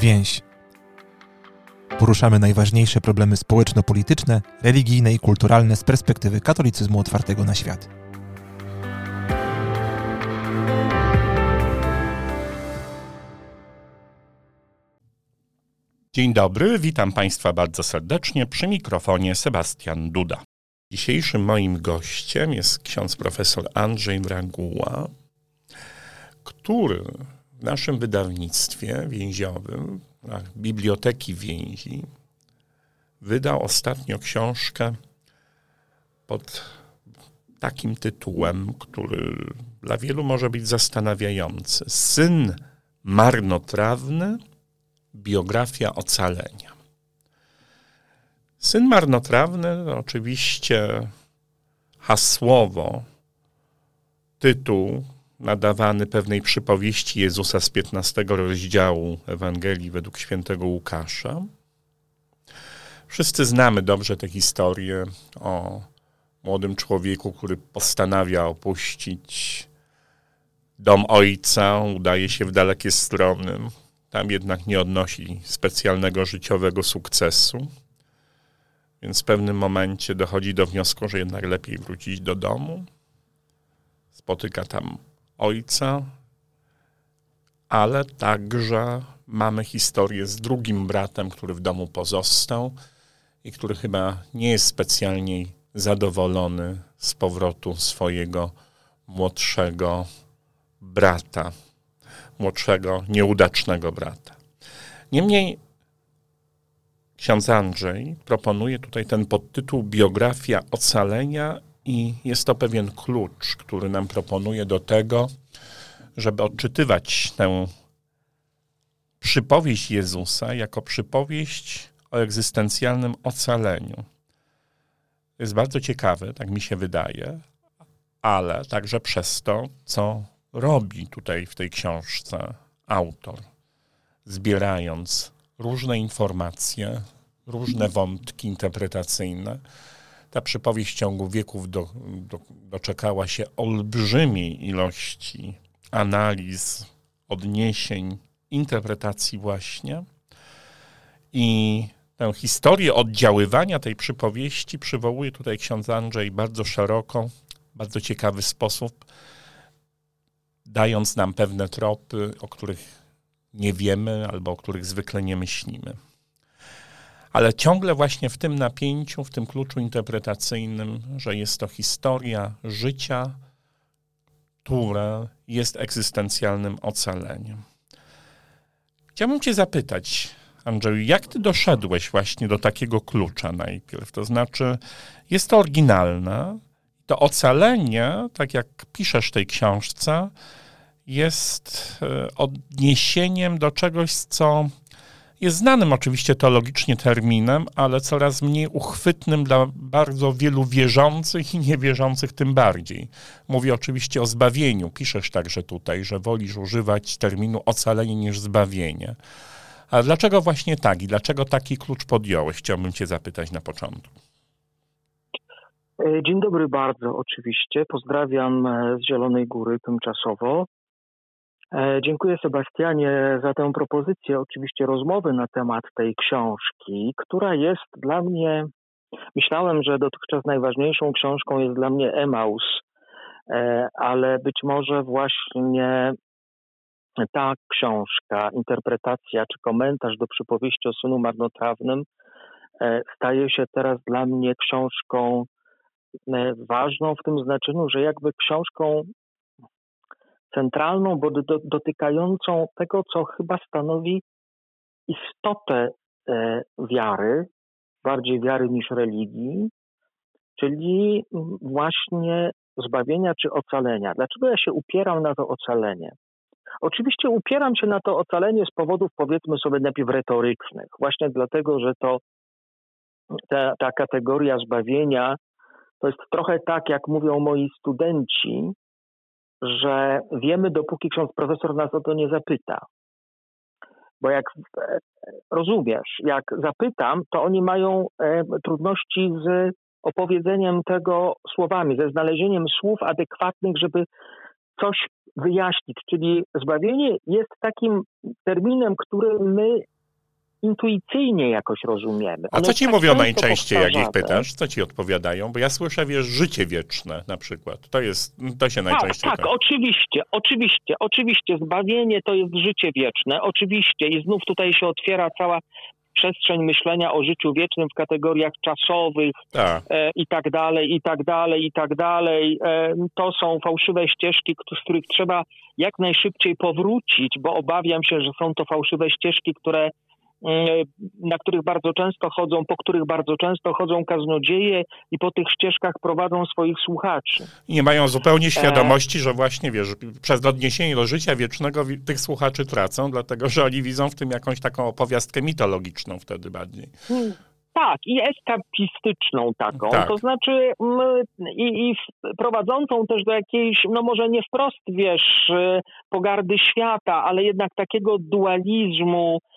Więź. Poruszamy najważniejsze problemy społeczno-polityczne, religijne i kulturalne z perspektywy katolicyzmu otwartego na świat. Dzień dobry, witam Państwa bardzo serdecznie przy mikrofonie Sebastian Duda. Dzisiejszym moim gościem jest ksiądz profesor Andrzej Braguła, który w naszym wydawnictwie więziowym, Biblioteki Więzi, wydał ostatnio książkę pod takim tytułem, który dla wielu może być zastanawiający. Syn marnotrawny, biografia ocalenia. Syn marnotrawny, oczywiście hasłowo, tytuł nadawany pewnej przypowieści Jezusa z 15 rozdziału Ewangelii według świętego Łukasza. Wszyscy znamy dobrze tę historię o młodym człowieku, który postanawia opuścić dom ojca, udaje się w dalekie strony. Tam jednak nie odnosi specjalnego życiowego sukcesu. Więc w pewnym momencie dochodzi do wniosku, że jednak lepiej wrócić do domu. Spotyka tam ojca, ale także mamy historię z drugim bratem, który w domu pozostał i który chyba nie jest specjalnie zadowolony z powrotu swojego młodszego brata, młodszego, nieudacznego brata. Niemniej ksiądz Andrzej proponuje tutaj ten podtytuł Biografia ocalenia i jest to pewien klucz, który nam proponuje do tego, żeby odczytywać tę przypowieść Jezusa jako przypowieść o egzystencjalnym ocaleniu. Jest bardzo ciekawy, tak mi się wydaje, ale także przez to, co robi tutaj w tej książce autor, zbierając różne informacje, różne wątki interpretacyjne ta przypowieść w ciągu wieków do, do, doczekała się olbrzymiej ilości analiz, odniesień, interpretacji właśnie. I tę historię oddziaływania tej przypowieści przywołuje tutaj ksiądz Andrzej bardzo szeroko, bardzo ciekawy sposób, dając nam pewne tropy, o których nie wiemy albo o których zwykle nie myślimy ale ciągle właśnie w tym napięciu, w tym kluczu interpretacyjnym, że jest to historia życia, które jest egzystencjalnym ocaleniem. Chciałbym Cię zapytać, Andrzeju, jak Ty doszedłeś właśnie do takiego klucza najpierw? To znaczy, jest to oryginalne, to ocalenie, tak jak piszesz w tej książce, jest e, odniesieniem do czegoś, co jest znanym oczywiście teologicznie terminem, ale coraz mniej uchwytnym dla bardzo wielu wierzących i niewierzących tym bardziej. Mówię oczywiście o zbawieniu. Piszesz także tutaj, że wolisz używać terminu ocalenie niż zbawienie. A dlaczego właśnie tak i dlaczego taki klucz podjąłeś? Chciałbym cię zapytać na początku. E, dzień dobry bardzo oczywiście. Pozdrawiam e, z Zielonej Góry tymczasowo. E, dziękuję Sebastianie za tę propozycję, oczywiście rozmowy na temat tej książki, która jest dla mnie, myślałem, że dotychczas najważniejszą książką jest dla mnie Emaus, e, ale być może właśnie ta książka, interpretacja czy komentarz do przypowieści o synu marnotrawnym e, staje się teraz dla mnie książką ważną w tym znaczeniu, że jakby książką centralną, bo do, dotykającą tego, co chyba stanowi istotę e, wiary, bardziej wiary niż religii, czyli właśnie zbawienia czy ocalenia. Dlaczego ja się upieram na to ocalenie? Oczywiście upieram się na to ocalenie z powodów, powiedzmy sobie, najpierw retorycznych. Właśnie dlatego, że to ta, ta kategoria zbawienia to jest trochę tak, jak mówią moi studenci, że wiemy, dopóki ksiądz profesor nas o to nie zapyta. Bo jak e, rozumiesz, jak zapytam, to oni mają e, trudności z opowiedzeniem tego słowami, ze znalezieniem słów adekwatnych, żeby coś wyjaśnić. Czyli zbawienie jest takim terminem, który my intuicyjnie jakoś rozumiemy. A co ci tak mówią najczęściej, jak ich pytasz? Co ci odpowiadają? Bo ja słyszę, wiesz, życie wieczne na przykład. To jest, to się tak, najczęściej... Tak, tak, oczywiście, oczywiście, oczywiście. Zbawienie to jest życie wieczne, oczywiście. I znów tutaj się otwiera cała przestrzeń myślenia o życiu wiecznym w kategoriach czasowych e, i tak dalej, i tak dalej, i tak dalej. E, to są fałszywe ścieżki, z których trzeba jak najszybciej powrócić, bo obawiam się, że są to fałszywe ścieżki, które na których bardzo często chodzą, po których bardzo często chodzą kaznodzieje i po tych ścieżkach prowadzą swoich słuchaczy. I nie mają zupełnie e, świadomości, że właśnie, wiesz, przez odniesienie do życia wiecznego tych słuchaczy tracą, dlatego że oni widzą w tym jakąś taką opowiastkę mitologiczną wtedy bardziej. Hmm. Tak, i eskapistyczną taką, tak. to znaczy i, i prowadzącą też do jakiejś, no może nie wprost, wiesz, e, pogardy świata, ale jednak takiego dualizmu, E,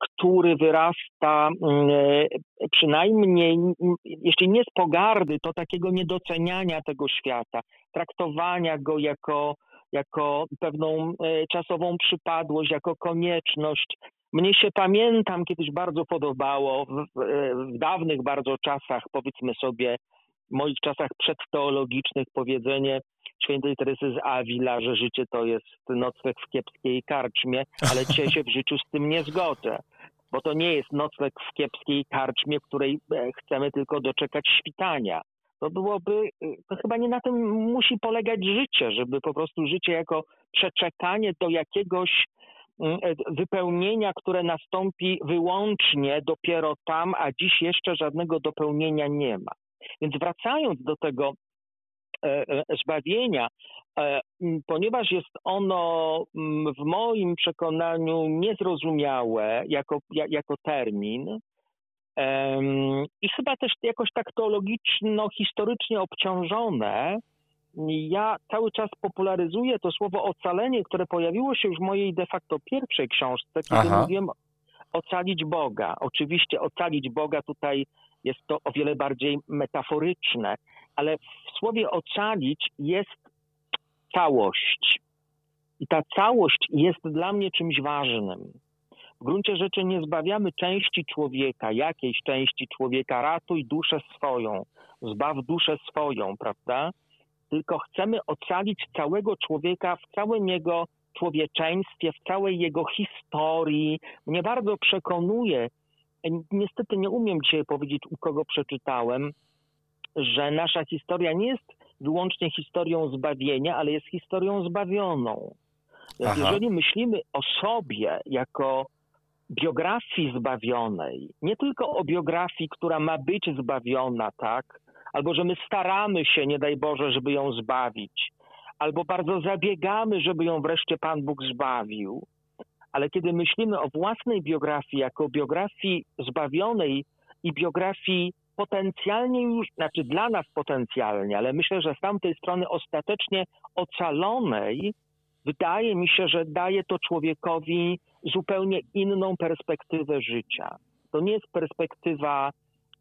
który wyrasta mm, e, przynajmniej, jeśli nie z pogardy, to takiego niedoceniania tego świata, traktowania go jako, jako pewną e, czasową przypadłość, jako konieczność. Mnie się pamiętam, kiedyś bardzo podobało w, w dawnych bardzo czasach, powiedzmy sobie, w moich czasach przedteologicznych powiedzenie świętej Teresy z Avila, że życie to jest nocleg w kiepskiej karczmie, ale dzisiaj się w życiu z tym nie zgodzę. Bo to nie jest nocleg w kiepskiej karczmie, w której e, chcemy tylko doczekać świtania. To byłoby, e, to chyba nie na tym musi polegać życie, żeby po prostu życie jako przeczekanie do jakiegoś mm, e, wypełnienia, które nastąpi wyłącznie dopiero tam, a dziś jeszcze żadnego dopełnienia nie ma. Więc wracając do tego E, e, zbawienia, e, ponieważ jest ono w moim przekonaniu niezrozumiałe jako, jako termin, i chyba też jakoś tak teologiczno-historycznie obciążone, ja cały czas popularyzuję to słowo ocalenie, które pojawiło się już w mojej de facto pierwszej książce, kiedy Aha. mówiłem ocalić Boga. Oczywiście ocalić Boga tutaj jest to o wiele bardziej metaforyczne, ale w słowie ocalić jest całość. I ta całość jest dla mnie czymś ważnym. W gruncie rzeczy nie zbawiamy części człowieka, jakiejś części człowieka, ratuj duszę swoją, zbaw duszę swoją, prawda? Tylko chcemy ocalić całego człowieka w całym jego człowieczeństwie, w całej jego historii. Mnie bardzo przekonuje, niestety nie umiem dzisiaj powiedzieć, u kogo przeczytałem, że nasza historia nie jest wyłącznie historią zbawienia, ale jest historią zbawioną. Aha. Jeżeli myślimy o sobie jako biografii zbawionej, nie tylko o biografii, która ma być zbawiona, tak, albo że my staramy się, nie daj Boże, żeby ją zbawić, albo bardzo zabiegamy, żeby ją wreszcie Pan Bóg zbawił, ale kiedy myślimy o własnej biografii jako biografii zbawionej i biografii potencjalnie już, znaczy dla nas potencjalnie, ale myślę, że z tamtej strony ostatecznie ocalonej, wydaje mi się, że daje to człowiekowi zupełnie inną perspektywę życia. To nie jest perspektywa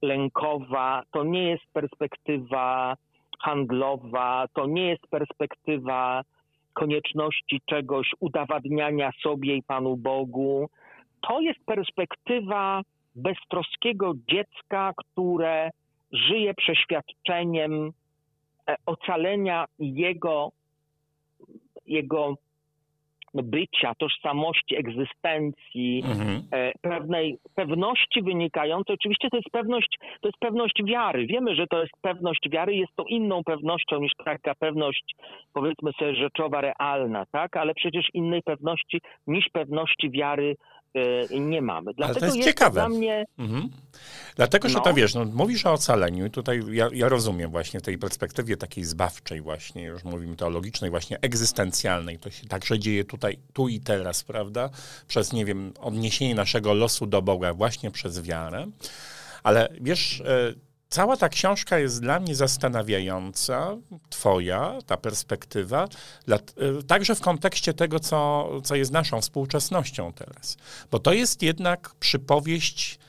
lękowa, to nie jest perspektywa handlowa, to nie jest perspektywa konieczności czegoś, udowadniania sobie i Panu Bogu. To jest perspektywa beztroskiego dziecka, które żyje przeświadczeniem e, ocalenia jego, jego bycia, tożsamości, egzystencji, mhm. E, pewnej pewności wynikającej. Oczywiście to jest pewność, to jest pewność wiary. Wiemy, że to jest pewność wiary, jest to inną pewnością niż taka pewność, powiedzmy sobie, rzeczowa, realna, tak? Ale przecież innej pewności niż pewności wiary nie mamy. Dlatego Ale to jest, jest ciekawe. Dla mnie... Mhm. Dlatego, że no. to wiesz, no, mówisz o ocaleniu i tutaj ja, ja, rozumiem właśnie w tej perspektywie takiej zbawczej właśnie, już mówimy teologicznej, właśnie egzystencjalnej. To się także dzieje tutaj, tu i teraz, prawda? Przez, nie wiem, odniesienie naszego losu do Boga właśnie przez wiarę. Ale wiesz, e, Cała ta książka jest dla mnie zastanawiająca, twoja, ta perspektywa, y, także w kontekście tego, co, co jest naszą współczesnością teraz. Bo to jest jednak przypowieść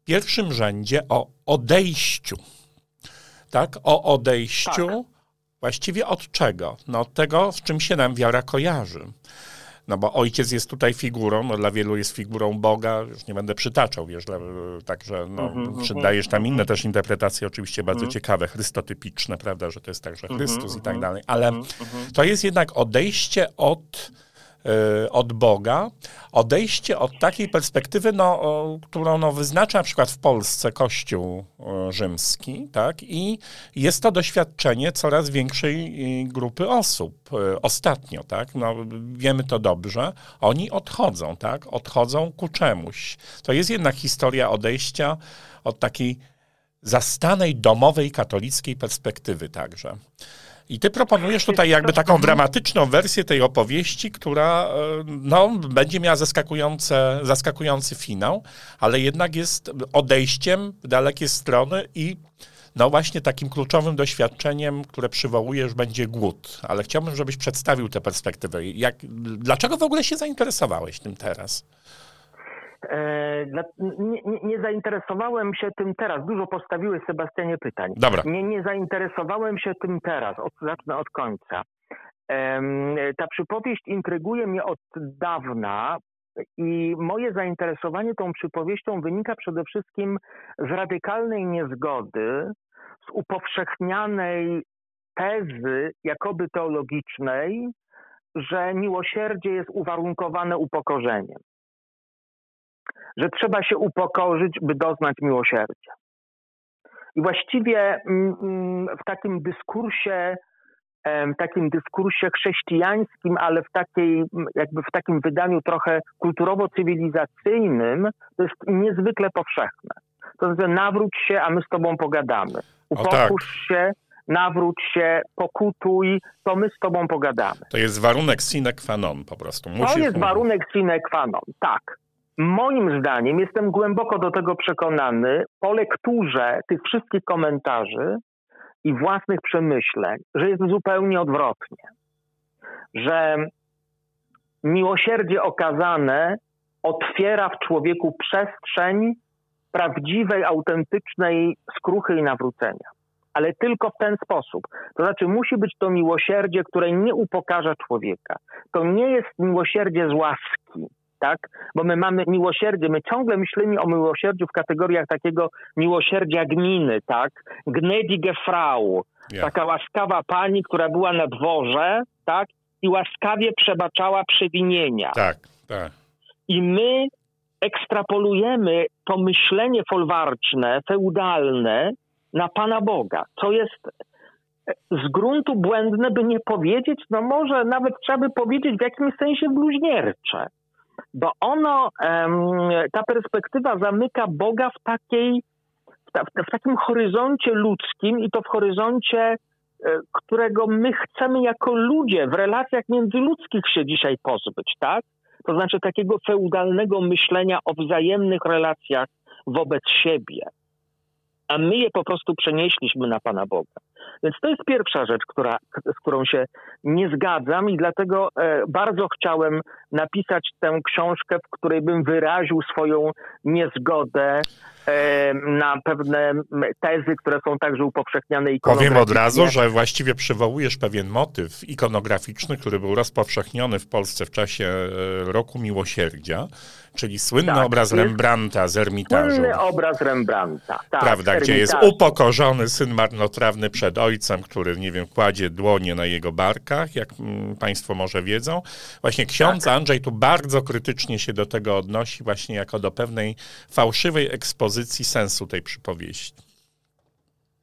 w pierwszym rzędzie o odejściu. Tak? O odejściu tak. właściwie od czego? No od tego, z czym się nam wiara kojarzy. No bo ojciec jest tutaj figurą, no dla wielu jest figurą Boga, już nie będę przytaczał, wiesz, dla, także no, mm przydajesz tam inne też interpretacje, oczywiście bardzo mm ciekawe, chrystotypiczne, prawda, że to jest także Chrystus i tak dalej, ale to jest jednak odejście od od Boga, odejście od takiej perspektywy, no, którą no, wyznacza na przykład w Polsce Kościół rzymski, tak? I jest to doświadczenie coraz większej y, grupy osób. Y, ostatnio, tak? No, wiemy to dobrze. Oni odchodzą, tak? Odchodzą ku czemuś. To jest jednak historia odejścia od takiej zastanej domowej katolickiej perspektywy także. I ty proponujesz tutaj jakby taką dramatyczną wersję tej opowieści, która e, no, będzie miała zaskakujące, zaskakujący finał, ale jednak jest odejściem w dalekie strony i no właśnie takim kluczowym doświadczeniem, które przywołujesz, będzie głód. Ale chciałbym, żebyś przedstawił tę perspektywę. Jak, dlaczego w ogóle się zainteresowałeś tym teraz? E, nie, nie, nie, zainteresowałem się tym teraz. Dużo postawiłeś, Sebastianie, pytań. Dobra. Nie, nie zainteresowałem się tym teraz. Od, zacznę od końca. Ta przypowieść intryguje mnie od dawna i moje zainteresowanie tą przypowieścią wynika przede wszystkim z radykalnej niezgody, z upowszechnianej tezy, jakoby teologicznej, że miłosierdzie jest uwarunkowane upokorzeniem że trzeba się upokorzyć, by doznać miłosierdzia. I właściwie mm, mm, w takim dyskursie, w takim dyskursie chrześcijańskim, ale w takiej, jakby w takim wydaniu trochę kulturowo-cywilizacyjnym, to jest niezwykle powszechne. To znaczy, nawróć się, a my z tobą pogadamy. Upokórz tak. się, nawróć się, pokutuj, to my z tobą pogadamy. To jest warunek sine qua non po prostu. Musisz... To jest warunek sine qua non, tak. Moim zdaniem, jestem głęboko do tego przekonany, po lekturze tych wszystkich komentarzy i własnych przemyśleń, że jest zupełnie odwrotnie. Że miłosierdzie okazane otwiera w człowieku przestrzeń prawdziwej, autentycznej skruchy i nawrócenia. Ale tylko w ten sposób. To znaczy, musi być to miłosierdzie, które nie upokarza człowieka. To nie jest miłosierdzie z łaski tak? Bo my mamy miłosierdzie, my ciągle myślimy o miłosierdziu w kategoriach takiego miłosierdzia gminy, tak? Gnädige Frau, yeah. taka łaskawa pani, która była na dworze, tak? I łaskawie przebaczała przewinienia. Tak, tak. I my ekstrapolujemy to myślenie folwarczne, feudalne na Pana Boga, co jest z gruntu błędne, by nie powiedzieć, no może nawet trzeba by powiedzieć w jakimś sensie bluźniercze bo ono, ta perspektywa zamyka Boga w takiej, w takim horyzoncie ludzkim i to w horyzoncie, e, którego my chcemy jako ludzie w relacjach międzyludzkich się dzisiaj pozbyć, tak? To znaczy takiego feudalnego myślenia o wzajemnych relacjach wobec siebie. A my je po prostu przenieśliśmy na Pana Boga. Więc to jest pierwsza rzecz, która, z którą się nie zgadzam i dlatego e, bardzo chciałem napisać tę książkę, w której bym wyraził swoją niezgodę e, na pewne tezy, które są także upowszechniane ikonograficznie. Powiem od razu, że właściwie przywołujesz pewien motyw ikonograficzny, który był rozpowszechniony w Polsce w czasie e, Roku Miłosierdzia, czyli słynny tak, obraz Rembrandta z Ermitażu. Słynny obraz Rembrandta, tak. Prawda, gdzie jest upokorzony syn marnotrawny przed ojcem, który, nie wiem, kładzie dłonie na jego barkach, jak mm, państwo może wiedzą. Właśnie ksiądz tak. Andrzej tu bardzo krytycznie się do tego odnosi, właśnie jako do pewnej fałszywej ekspozycji sensu tej przypowieści.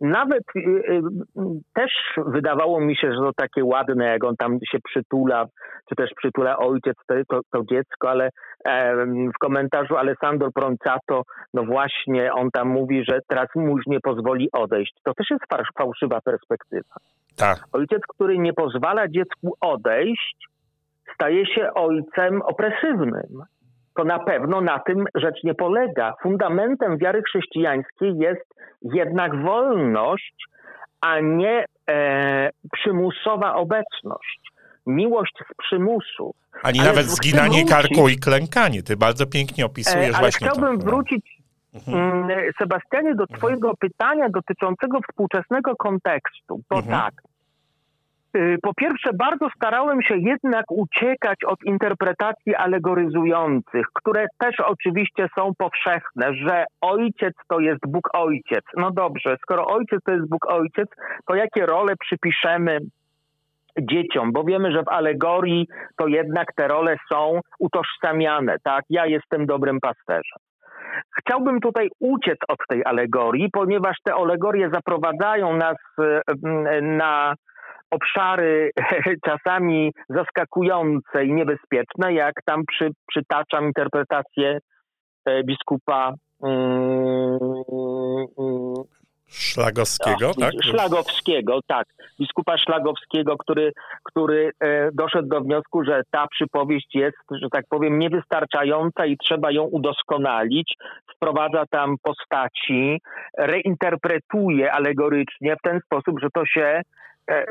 Nawet y, y, też wydawało mi się, że to takie ładne, jak on tam się przytula, czy też przytula ojciec, to, to, to dziecko, ale w komentarzu Alessandro Proncato, no właśnie, on tam mówi, że teraz mąż nie pozwoli odejść. To też jest fałszywa perspektywa. Tak. Ojciec, który nie pozwala dziecku odejść, staje się ojcem opresywnym to na pewno na tym rzecz nie polega. Fundamentem wiary chrześcijańskiej jest jednak wolność, a nie e, przymusowa obecność. Miłość z przymusu. Ani ale nawet zginanie karku i klękanie. Ty bardzo pięknie opisujesz e, ale właśnie chciałbym to. wrócić, mhm. Mm, Sebastianie, do mhm. twojego pytania dotyczącego współczesnego kontekstu. Bo mhm. tak, Y, po pierwsze, bardzo starałem się jednak uciekać od interpretacji alegoryzujących, które też oczywiście są powszechne, że ojciec to jest Bóg Ojciec. No dobrze, skoro ojciec to jest Bóg Ojciec, to jakie role przypiszemy dzieciom, bo wiemy, że w alegorii to jednak te role są utożsamiane, tak? Ja jestem dobrym pasterzem. Chciałbym tutaj uciec od tej alegorii, ponieważ te alegorie zaprowadzają nas y, na obszary czasami zaskakujące i niebezpieczne, jak tam przy, przytaczam interpretację e, biskupa mm, Szlagowskiego, tak? Szlagowskiego, tak. Biskupa Szlagowskiego, który, który e, doszedł do wniosku, że ta przypowieść jest, że tak powiem, niewystarczająca i trzeba ją udoskonalić. Wprowadza tam postaci, reinterpretuje alegorycznie w ten sposób, że to się E,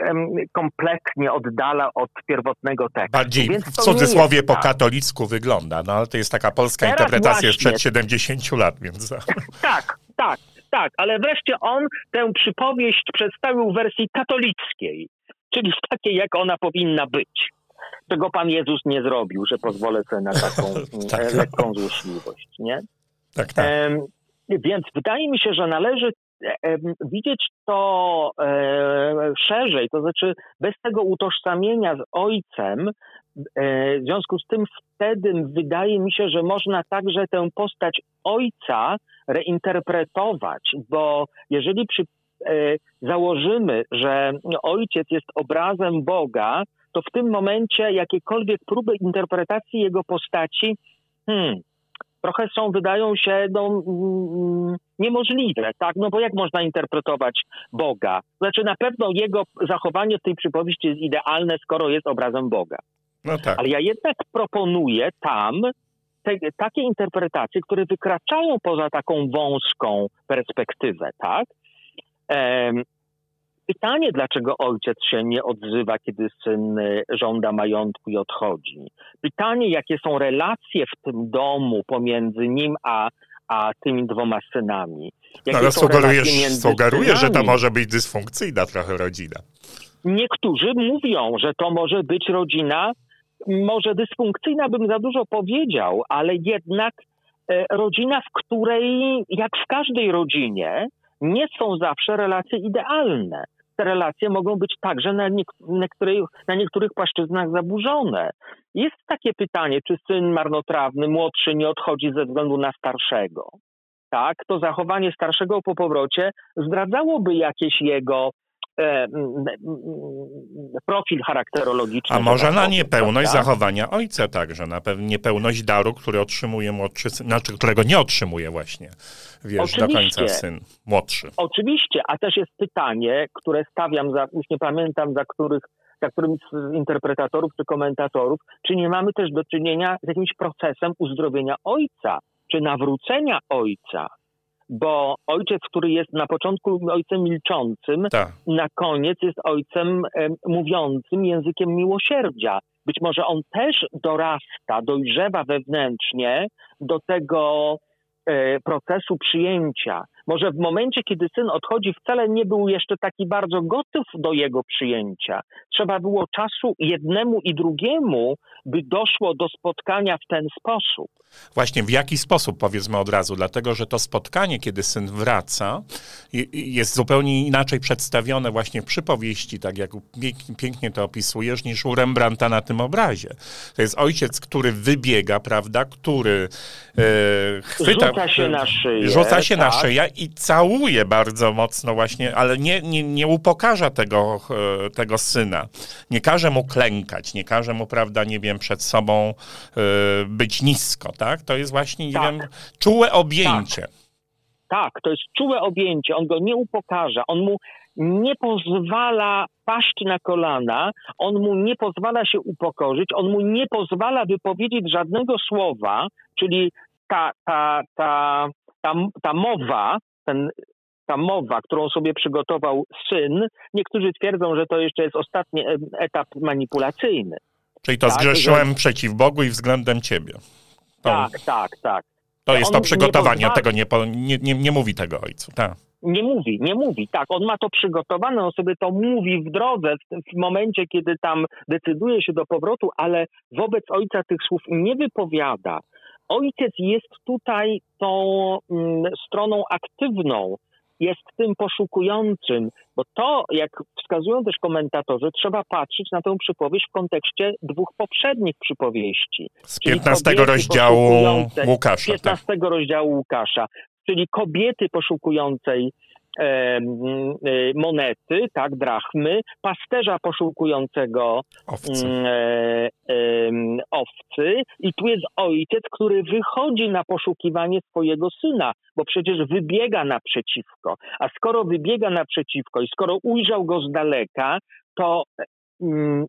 kompletnie oddala od pierwotnego tekstu. Bardziej w cudzysłowie po tak. katolicku wygląda, no ale to jest taka polska Teraz interpretacja właśnie. sprzed 70 lat, więc... Tak, tak, tak, ale wreszcie on tę przypowieść przedstawił w wersji katolickiej, czyli w takiej, jak ona powinna być. Czego Pan Jezus nie zrobił, że pozwolę sobie na taką tak. lekką złośliwość, nie? Tak, tak. Więc wydaje mi się, że należy E, widzieć to e, szerzej, to znaczy bez tego utożsamienia z ojcem, e, w związku z tym wtedy wydaje mi się, że można także tę postać ojca reinterpretować, bo jeżeli przy, założymy, że ojciec jest obrazem Boga, to w tym momencie jakiekolwiek próby interpretacji jego postaci, hmm, trochę są, wydają się no, mm, niemożliwe, tak? No bo jak można interpretować Boga? Znaczy na pewno jego zachowanie w tej przypowieści jest idealne, skoro jest obrazem Boga. No tak. Ale ja jednak proponuję tam te, takie interpretacje, które wykraczają poza taką wąską perspektywę, tak? Pytanie, dlaczego ojciec się nie odzywa, kiedy syn y, żąda majątku i odchodzi. Pytanie, jakie są relacje w tym domu pomiędzy nim a, a tymi dwoma synami. Jakie Ale sugerujesz, sugerujesz, że to może być dysfunkcyjna trochę rodzina. Niektórzy mówią, że to może być rodzina, może dysfunkcyjna bym za dużo powiedział, ale jednak e, rodzina, w której, jak w każdej rodzinie, nie są zawsze relacje idealne te relacje mogą być także na, niektórych, na niektórych płaszczyznach zaburzone. Jest takie pytanie, czy syn marnotrawny, młodszy nie odchodzi ze względu na starszego. Tak, to zachowanie starszego po powrocie zdradzałoby jakieś jego profil charakterologiczny. A może na niepełność zachowania ojca także, na niepełność daru, który otrzymuje młodszy syn, znaczy którego nie otrzymuje właśnie, wiesz, Oczywiście. do końca syn młodszy. Oczywiście, a też jest pytanie, które stawiam, za, już nie pamiętam za których za którymś z interpretatorów czy komentatorów, czy nie mamy też do czynienia z jakimś procesem uzdrowienia ojca, czy nawrócenia ojca bo ojciec, który jest na początku ojcem milczącym, tak. na koniec jest ojcem e, mówiącym językiem miłosierdzia. Być może on też dorasta, dojrzewa wewnętrznie do tego e, procesu przyjęcia. Może w momencie, kiedy syn odchodzi, wcale nie był jeszcze taki bardzo gotów do jego przyjęcia. Trzeba było czasu jednemu i drugiemu, by doszło do spotkania w ten sposób. Właśnie w jaki sposób, powiedzmy od razu, dlatego że to spotkanie, kiedy syn wraca, jest zupełnie inaczej przedstawione właśnie w przypowieści, tak jak pięknie to opisujesz, niż u Rembrandta na tym obrazie. To jest ojciec, który wybiega, prawda, który e, chwyta... Rzuca się na szyję. Rzuca się tak. na szyję i całuje bardzo mocno właśnie, ale nie, nie, nie upokarza tego, e, tego syna. Nie każe mu klękać, nie każe mu, prawda, nie wiem, przed sobą e, być nisko, tak? To jest właśnie, nie tak. wiem, czułe objęcie. Tak. tak, to jest czułe objęcie. On go nie upokarza, on mu nie pozwala paść na kolana, on mu nie pozwala się upokorzyć, on mu nie pozwala wypowiedzieć żadnego słowa, czyli ta, ta, ta, ta, ta mowa, ten, ta mowa, którą sobie przygotował syn, niektórzy twierdzą, że to jeszcze jest ostatni etap manipulacyjny. Czyli to tak, zgrzeszyłem że... przeciw Bogu i względem ciebie. To, tak, tak, tak. To jest to przygotowanie, nie tego nie, nie, nie, nie mówi tego ojcu. Tak. Nie mówi, nie mówi. Tak, on ma to przygotowane, on sobie to mówi w drodze, w, w momencie, kiedy tam decyduje się do powrotu, ale wobec ojca tych słów nie wypowiada. Ojciec jest tutaj tą mm, stroną aktywną, jest tym poszukującym, bo to, jak wskazują też komentatorzy, trzeba patrzeć na tę przypowieść w kontekście dwóch poprzednich przypowieści. Z 15 rozdziału Łukasza. 15 tak. rozdziału Łukasza, czyli kobiety poszukującej monety, tak, drachmy, pasterza poszukującego owcy. E, owcy i tu jest ojciec, który wychodzi na poszukiwanie swojego syna, bo przecież wybiega naprzeciwko. A skoro wybiega naprzeciwko i skoro ujrzał go z daleka, to mm,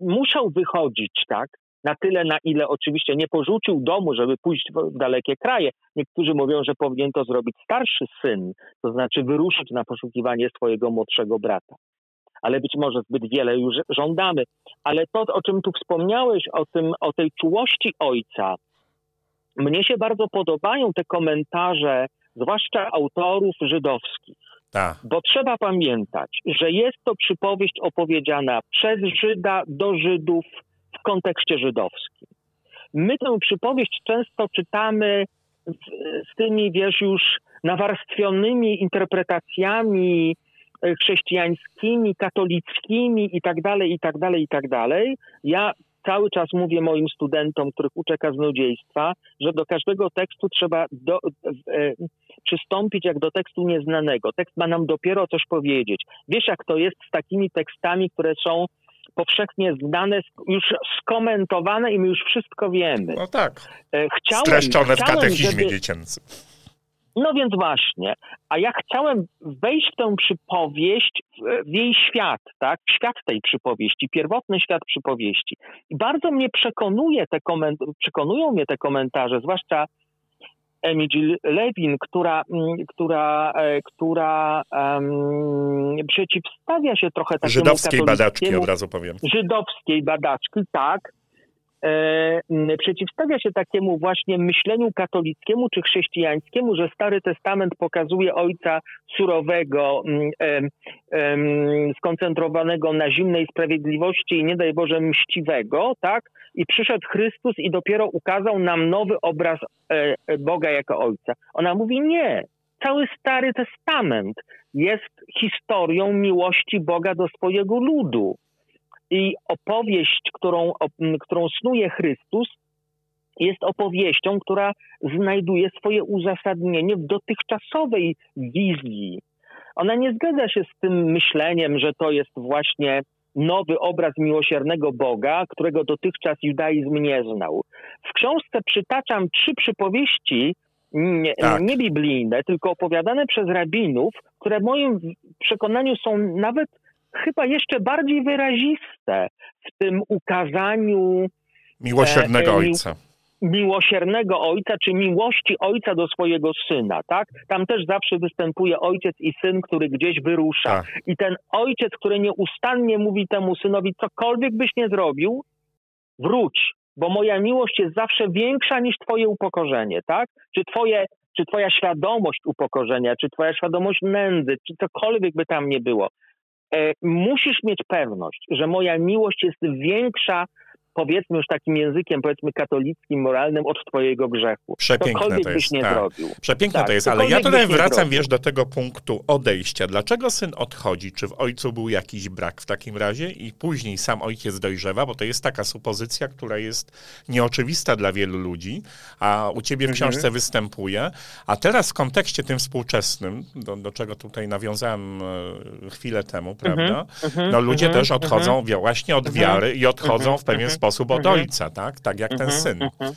musiał wychodzić, tak? Na tyle, na ile oczywiście nie porzucił domu, żeby pójść w dalekie kraje. Niektórzy mówią, że powinien to zrobić starszy syn, to znaczy wyruszyć na poszukiwanie swojego młodszego brata. Ale być może zbyt wiele już żądamy. Ale to, o czym tu wspomniałeś, o, tym, o tej czułości ojca, mnie się bardzo podobają te komentarze, zwłaszcza autorów żydowskich. Ta. Bo trzeba pamiętać, że jest to przypowieść opowiedziana przez Żyda do Żydów, kontekście żydowskim. My tę przypowieść często czytamy z, tymi, wiesz, już nawarstwionymi interpretacjami e, chrześcijańskimi, katolickimi i tak dalej, i tak dalej, i tak dalej. Ja cały czas mówię moim studentom, których uczę kaznodziejstwa, że do każdego tekstu trzeba do, e, przystąpić jak do tekstu nieznanego. Tekst ma nam dopiero coś powiedzieć. Wiesz, jak to jest z takimi tekstami, które są powszechnie znane, już skomentowane i my już wszystko wiemy. No tak. E, chciałem, Streszczone w katechizmie żeby... dziecięcym. No więc właśnie. A ja chciałem wejść w tę przypowieść, w jej świat, tak? W świat tej przypowieści, pierwotny świat przypowieści. I bardzo mnie przekonuje te koment- przekonują mnie te komentarze, zwłaszcza Emil Lewin, która, mm, która, e, która um, przeciwstawia się trochę takiemu Żydowskiej badaczki, od razu powiem. Żydowskiej badaczki, tak. E, przeciwstawia się takiemu właśnie myśleniu katolickiemu czy chrześcijańskiemu, że Stary Testament pokazuje ojca surowego, skoncentrowanego na zimnej sprawiedliwości i nie daj Boże mściwego, tak? I przyszedł Chrystus i dopiero ukazał nam nowy obraz e, e, Boga jako ojca. Ona mówi nie. Cały Stary Testament jest historią miłości Boga do swojego ludu i opowieść, którą, którą snuje Chrystus, jest opowieścią, która znajduje swoje uzasadnienie w dotychczasowej wizji. Ona nie zgadza się z tym myśleniem, że to jest właśnie nowy obraz miłosiernego Boga, którego dotychczas judaizm nie znał. W książce przytaczam trzy przypowieści nie, tak. nie biblijne, tylko opowiadane przez rabinów, które w moim przekonaniu są nawet chyba jeszcze bardziej wyraziste w tym ukazaniu miłosiernego e, ojca. Miłosiernego ojca, czy miłości ojca do swojego syna, tak? Tam też zawsze występuje ojciec i syn, który gdzieś wyrusza. Tak. I ten ojciec, który nieustannie mówi temu synowi, cokolwiek byś nie zrobił, wróć, bo moja miłość jest zawsze większa niż twoje upokorzenie, tak? Czy twoje czy twoja świadomość upokorzenia, czy twoja świadomość nędzy, czy cokolwiek by tam nie było. E, musisz mieć pewność, że moja miłość jest większa powiedzmy już takim językiem, powiedzmy katolickim, moralnym od twojego grzechu. Przepiękne to jest. byś nie tak. zrobił. Przepiękne tak, to jest, ale ja tutaj wracam, wiesz, do tego punktu odejścia. Dlaczego syn odchodzi? Czy w ojcu był jakiś brak w takim razie i później sam ojciec dojrzewa, bo to jest taka supozycja, która jest nieoczywista dla wielu ludzi, a u ciebie w mhm. książce występuje. A teraz w kontekście tym współczesnym, do, do czego tutaj nawiązałem e, chwilę temu, mhm. prawda? Mhm. No ludzie też odchodzą właśnie od wiary i odchodzą w pewien sposób sposób od mhm. ojca, tak? Tak jak ten mhm, syn. Mhm.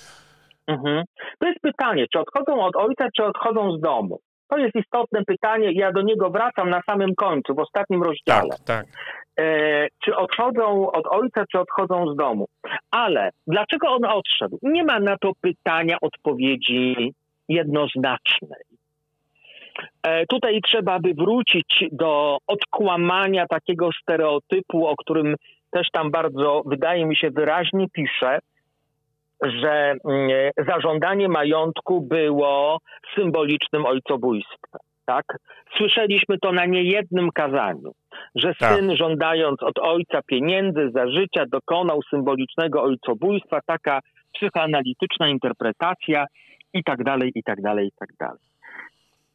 mhm. To jest pytanie, czy odchodzą od ojca, czy odchodzą z domu? To jest istotne pytanie ja do niego wracam na samym końcu, w ostatnim rozdziale. Tak, tak. E, czy odchodzą od ojca, czy odchodzą z domu? Ale dlaczego on odszedł? Nie ma na to pytania odpowiedzi jednoznacznej. E, tutaj trzeba by wrócić do odkłamania takiego stereotypu, o którym też tam bardzo, wydaje mi się, wyraźnie pisze, że mm, zażądanie majątku było symbolicznym ojcobójstwem. tak? Słyszeliśmy to na niejednym kazaniu, że tak. syn żądając od ojca pieniędzy za życia dokonał symbolicznego ojcobójstwa, taka psychoanalityczna interpretacja i tak dalej, i tak dalej, i tak dalej.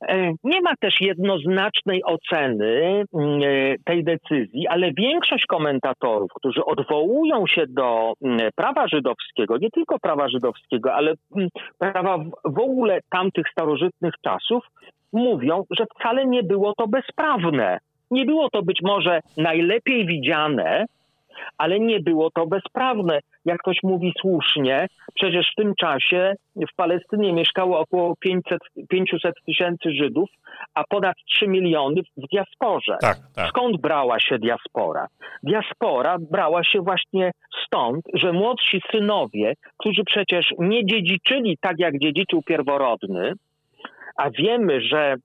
E, nie ma też jednoznacznej oceny mm, e, tej decyzji, ale większość komentatorów, którzy odwołują się do mm, prawa żydowskiego, nie tylko prawa żydowskiego, ale mm, prawa w ogóle tamtych starożytnych czasów, mówią, że wcale nie było to bezprawne. Nie było to być może najlepiej widziane, ale nie było to bezprawne. Jak ktoś mówi słusznie, przecież w tym czasie w Palestynie mieszkało około 500, 500 tysięcy Żydów, a ponad 3 miliony w diasporze. Tak, tak. Skąd brała się diaspora? Diaspora brała się właśnie stąd, że młodsi synowie, którzy przecież nie dziedziczyli tak, jak dziedziczył pierworodny, a wiemy, że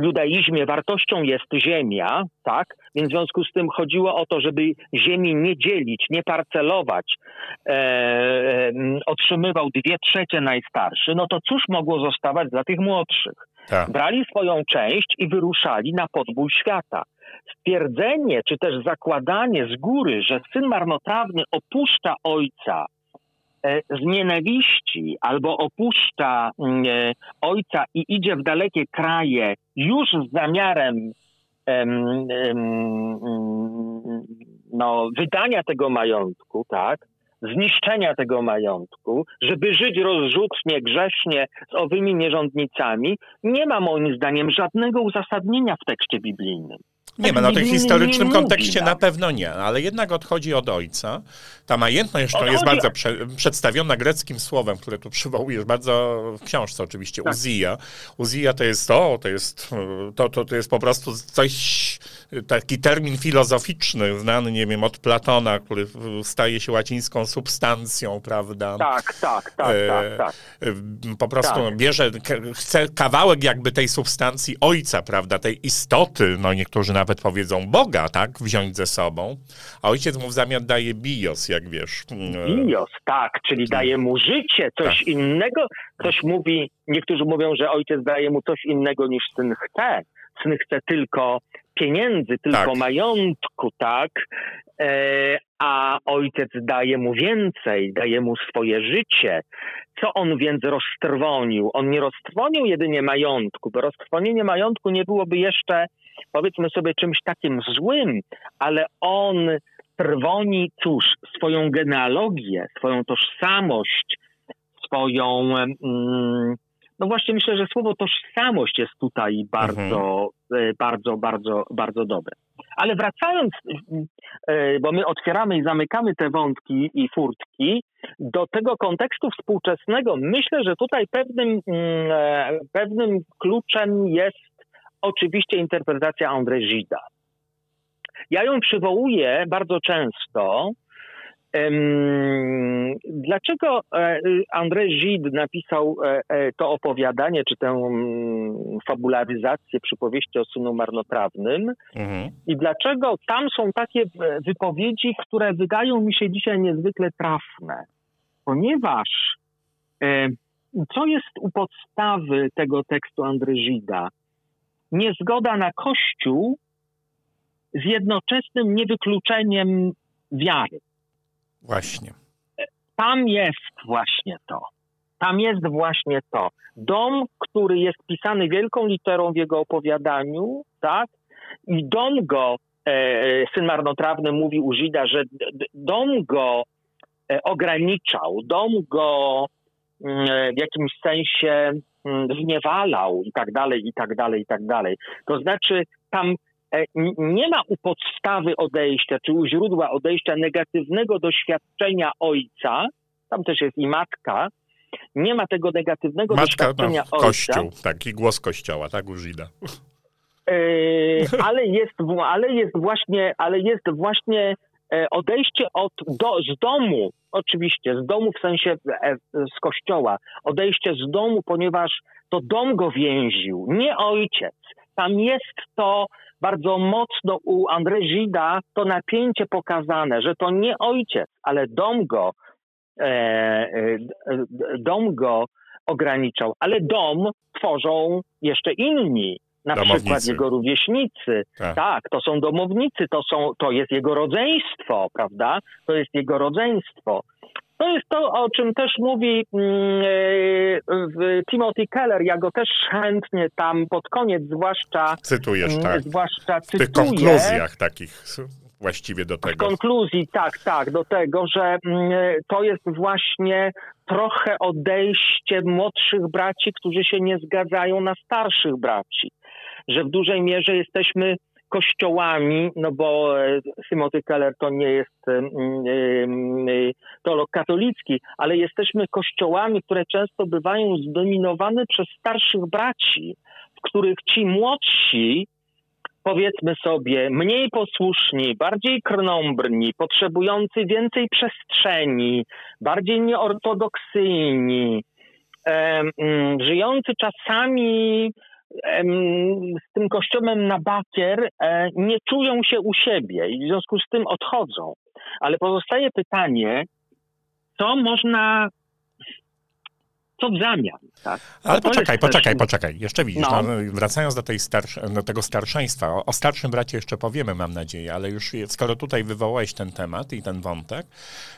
judaizmie wartością jest ziemia, tak? Więc w związku z tym chodziło o to, żeby ziemi nie dzielić, nie parcelować. E, e, otrzymywał dwie trzecie najstarszy, no to cóż mogło zostawać dla tych młodszych? Tak. Brali swoją część i wyruszali na podbój świata. Stwierdzenie, czy też zakładanie z góry, że syn marnotrawny opuszcza ojca z nienawiści albo opuszcza mm, e, ojca i idzie w dalekie kraje już z zamiarem no, wydania tego majątku, tak? zniszczenia tego majątku, żeby żyć rozrzutnie, grzecznie z owymi nierządnicami, nie ma moim zdaniem żadnego uzasadnienia w tekście biblijnym. Nie ma, no w tym historycznym nie kontekście mówi, na pewno nie, ale jednak odchodzi od ojca. Ta majętność to jest bardzo prze, przedstawiona greckim słowem, które tu przywołujesz, bardzo w książce oczywiście, tak. Uzija. Uzija to jest to, to jest, to, to, to jest po prostu coś, taki termin filozoficzny, znany, nie wiem, od Platona, który staje się łacińską substancją, prawda? Tak, tak, tak, e, tak, tak. Po prostu tak. bierze, chce kawałek jakby tej substancji ojca, prawda, tej istoty, no niektórzy nawet powiedzą Boga, tak, wziąć ze sobą, a ojciec mu w zamian daje bios, jak wiesz. Mm, bios, tak, czyli daje mu życie, coś tak. innego. Ktoś mówi, niektórzy mówią, że ojciec daje mu coś innego niż syn chce. Syn chce tylko pieniędzy, tylko tak. majątku, tak? E, a ojciec daje mu więcej, daje mu swoje życie. Co on więc roztrwonił? On nie roztrwonił jedynie majątku, bo roztrwonienie majątku nie byłoby jeszcze, powiedzmy sobie, czymś takim złym, ale on trwoni, cóż, swoją genealogię, swoją tożsamość, swoją. Mm, no właśnie myślę, że słowo tożsamość jest tutaj bardzo, mhm. bardzo, bardzo, bardzo dobre. Ale wracając, e, bo my otwieramy i zamykamy te wątki i furtki, do tego kontekstu współczesnego, myślę, że tutaj pewnym, mm, e, pewnym kluczem jest oczywiście interpretacja André Gida. Ja ją przywołuję bardzo często, Dlaczego e, Andrzej Gide napisał e, e, to opowiadanie, czy tę mm, fabularyzację przypowieści o synu marnotrawnym mhm. i dlaczego tam są takie wypowiedzi, które wydają mi się dzisiaj niezwykle trafne? Ponieważ co jest u podstawy tego tekstu Andrezida? Niezgoda na Kościół z jednoczesnym niewykluczeniem wiary. Właśnie. Tam jest właśnie to. Tam jest właśnie to. Dom, który jest pisany wielką literą w jego opowiadaniu, tak? I dom go, e, syn marnotrawny mówi u Żida, że dom go e, ograniczał, dom go mm, e, w jakimś sensie mm, zniewalał i tak dalej, i tak dalej, i tak dalej. To znaczy tam E, nie ma u podstawy odejścia, czy u źródła odejścia negatywnego doświadczenia ojca, tam też jest i matka, nie ma tego negatywnego no, doświadczenia no, ojca. Kościół, taki głos kościoła, tak, u Żyda. Yy, ale, jest, ale jest właśnie, ale jest właśnie e, odejście od, do, z domu, oczywiście, z domu w sensie z kościoła, odejście z domu, ponieważ to dom go więził, nie ojciec. Tam jest to bardzo mocno u Andrzejida to napięcie pokazane, że to nie ojciec, ale dom go, e, e, dom go ograniczał, ale dom tworzą jeszcze inni. na Domownicy. przykład jego rówieśnicy. Tak. Tak. to są domownicy, to, są, to jest jego rodzeństwo, prawda? To jest jego rodzeństwo. To jest to, o czym też mówi mm, e, w Timothy Keller. Ja go też chętnie tam pod koniec zwłaszcza, Cytujesz, mm, tak. zwłaszcza W tych cytuję. konkluzjach takich właściwie do W tego. konkluzji, tak, tak, do tego, że mm, to jest właśnie trochę odejście młodszych braci, którzy się nie zgadzają na starszych braci. Że w dużej mierze jesteśmy kościołami, no bo e, Timothy Keller to nie jest em, e, teolog katolicki, ale jesteśmy kościołami, które często bywają zdominowane przez starszych braci, w których ci młodsi powiedzmy sobie, mniej posłuszni, bardziej krnąbrni, potrzebujący więcej przestrzeni, bardziej nieortodoksyjni, żyjący czasami z tym kościołem na bakier, e, nie czują się u siebie i w związku z tym odchodzą. Ale pozostaje pytanie, co można, co w zamian? Tak? Ale To poczekaj, poczekaj, poczekaj. Jeszcze widzisz, No. no. wracając do, tej do tego starszeństwa, o, o starszym bracie jeszcze powiemy, mam nadzieję, ale już skoro tutaj wywołałeś ten temat i ten wątek,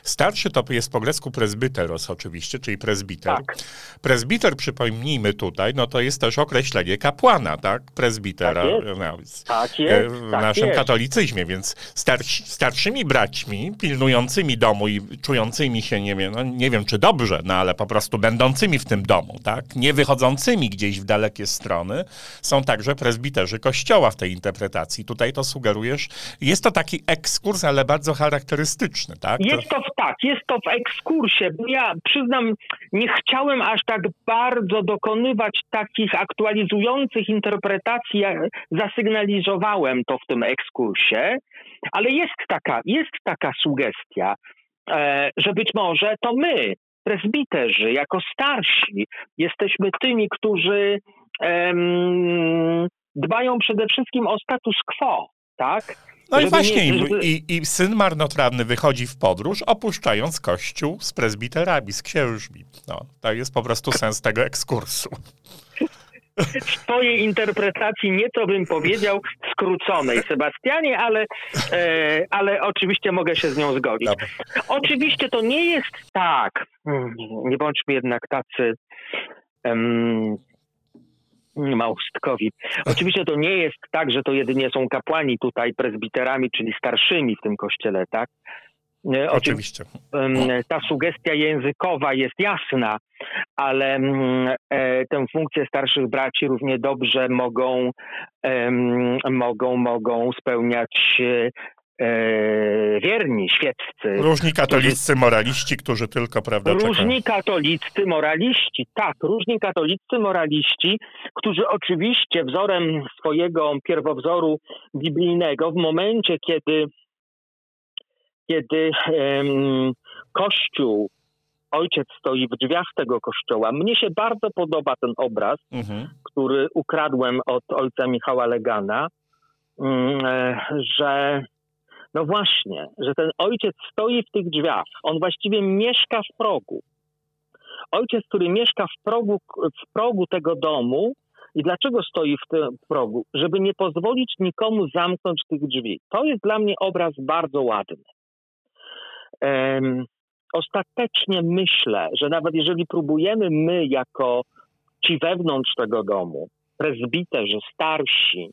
starszy to jest po grecku presbyteros oczywiście, czyli prezbiter. Tak. Prezbiter, przypomnijmy tutaj, no to jest też określenie kapłana, tak? Prezbitera. Tak jest. No, Tak e, jest, w tak naszym jest. katolicyzmie, więc starszymi braćmi, pilnującymi domu i czującymi się, nie wiem, no, nie wiem czy dobrze, no ale po prostu będącymi w tym domu, tak, nie wychodzącymi gdzieś w dalekie strony, są także prezbiterzy kościoła w tej interpretacji. Tutaj to sugerujesz, jest to taki ekskurs, ale bardzo charakterystyczny, tak? Jest to w, tak, jest to w ekskursie, ja przyznam, nie chciałem aż tak bardzo dokonywać takich aktualizujących interpretacji, jak zasygnalizowałem to w tym ekskursie, ale jest taka, jest taka sugestia, e, że być może to my, prezbiterzy, jako starsi, jesteśmy tymi, którzy em, dbają przede wszystkim o status quo, tak? No i Żeby właśnie, nie- i- żeby- i, i syn marnotrawny wychodzi w podróż, opuszczając kościół z prezbiterami, z księżmi. No, to jest po prostu sens tego ekskursu. W twojej interpretacji nieco bym powiedział skróconej, Sebastianie, ale, e, ale oczywiście mogę się z nią zgodzić. Oczywiście to nie jest tak, nie bądźmy jednak tacy em, małostkowi. Oczywiście to nie jest tak, że to jedynie są kapłani tutaj prezbiterami, czyli starszymi w tym kościele, tak? E, Oczywiście. ta sugestia językowa jest jasna, ale mm, e, tę funkcję starszych braci równie dobrze mogą, mogą, mogą spełniać e, wierni, świeccy. Różni katoliccy moraliści, którzy tylko, prawda. Różni katoliccy moraliści, tak, różni katoliccy moraliści, którzy oczywiście wzorem swojego pierwowzoru biblijnego, w momencie, kiedy, kiedy em, Kościół, ojciec stoi w drzwiach tego kościoła, mnie się bardzo podoba ten obraz, Mhm. który ukradłem od ojca Michała Legana, e, że no właśnie, że ten ojciec stoi w tych drzwiach. On właściwie mieszka w progu. Ojciec, który mieszka w progu, w progu tego domu. I dlaczego stoi w tym progu? Żeby nie pozwolić nikomu zamknąć tych drzwi. To jest dla mnie obraz bardzo ładny. Ostatecznie myślę, że nawet jeżeli próbujemy my, jako ci wewnątrz tego domu, prezbiterzy, starsi,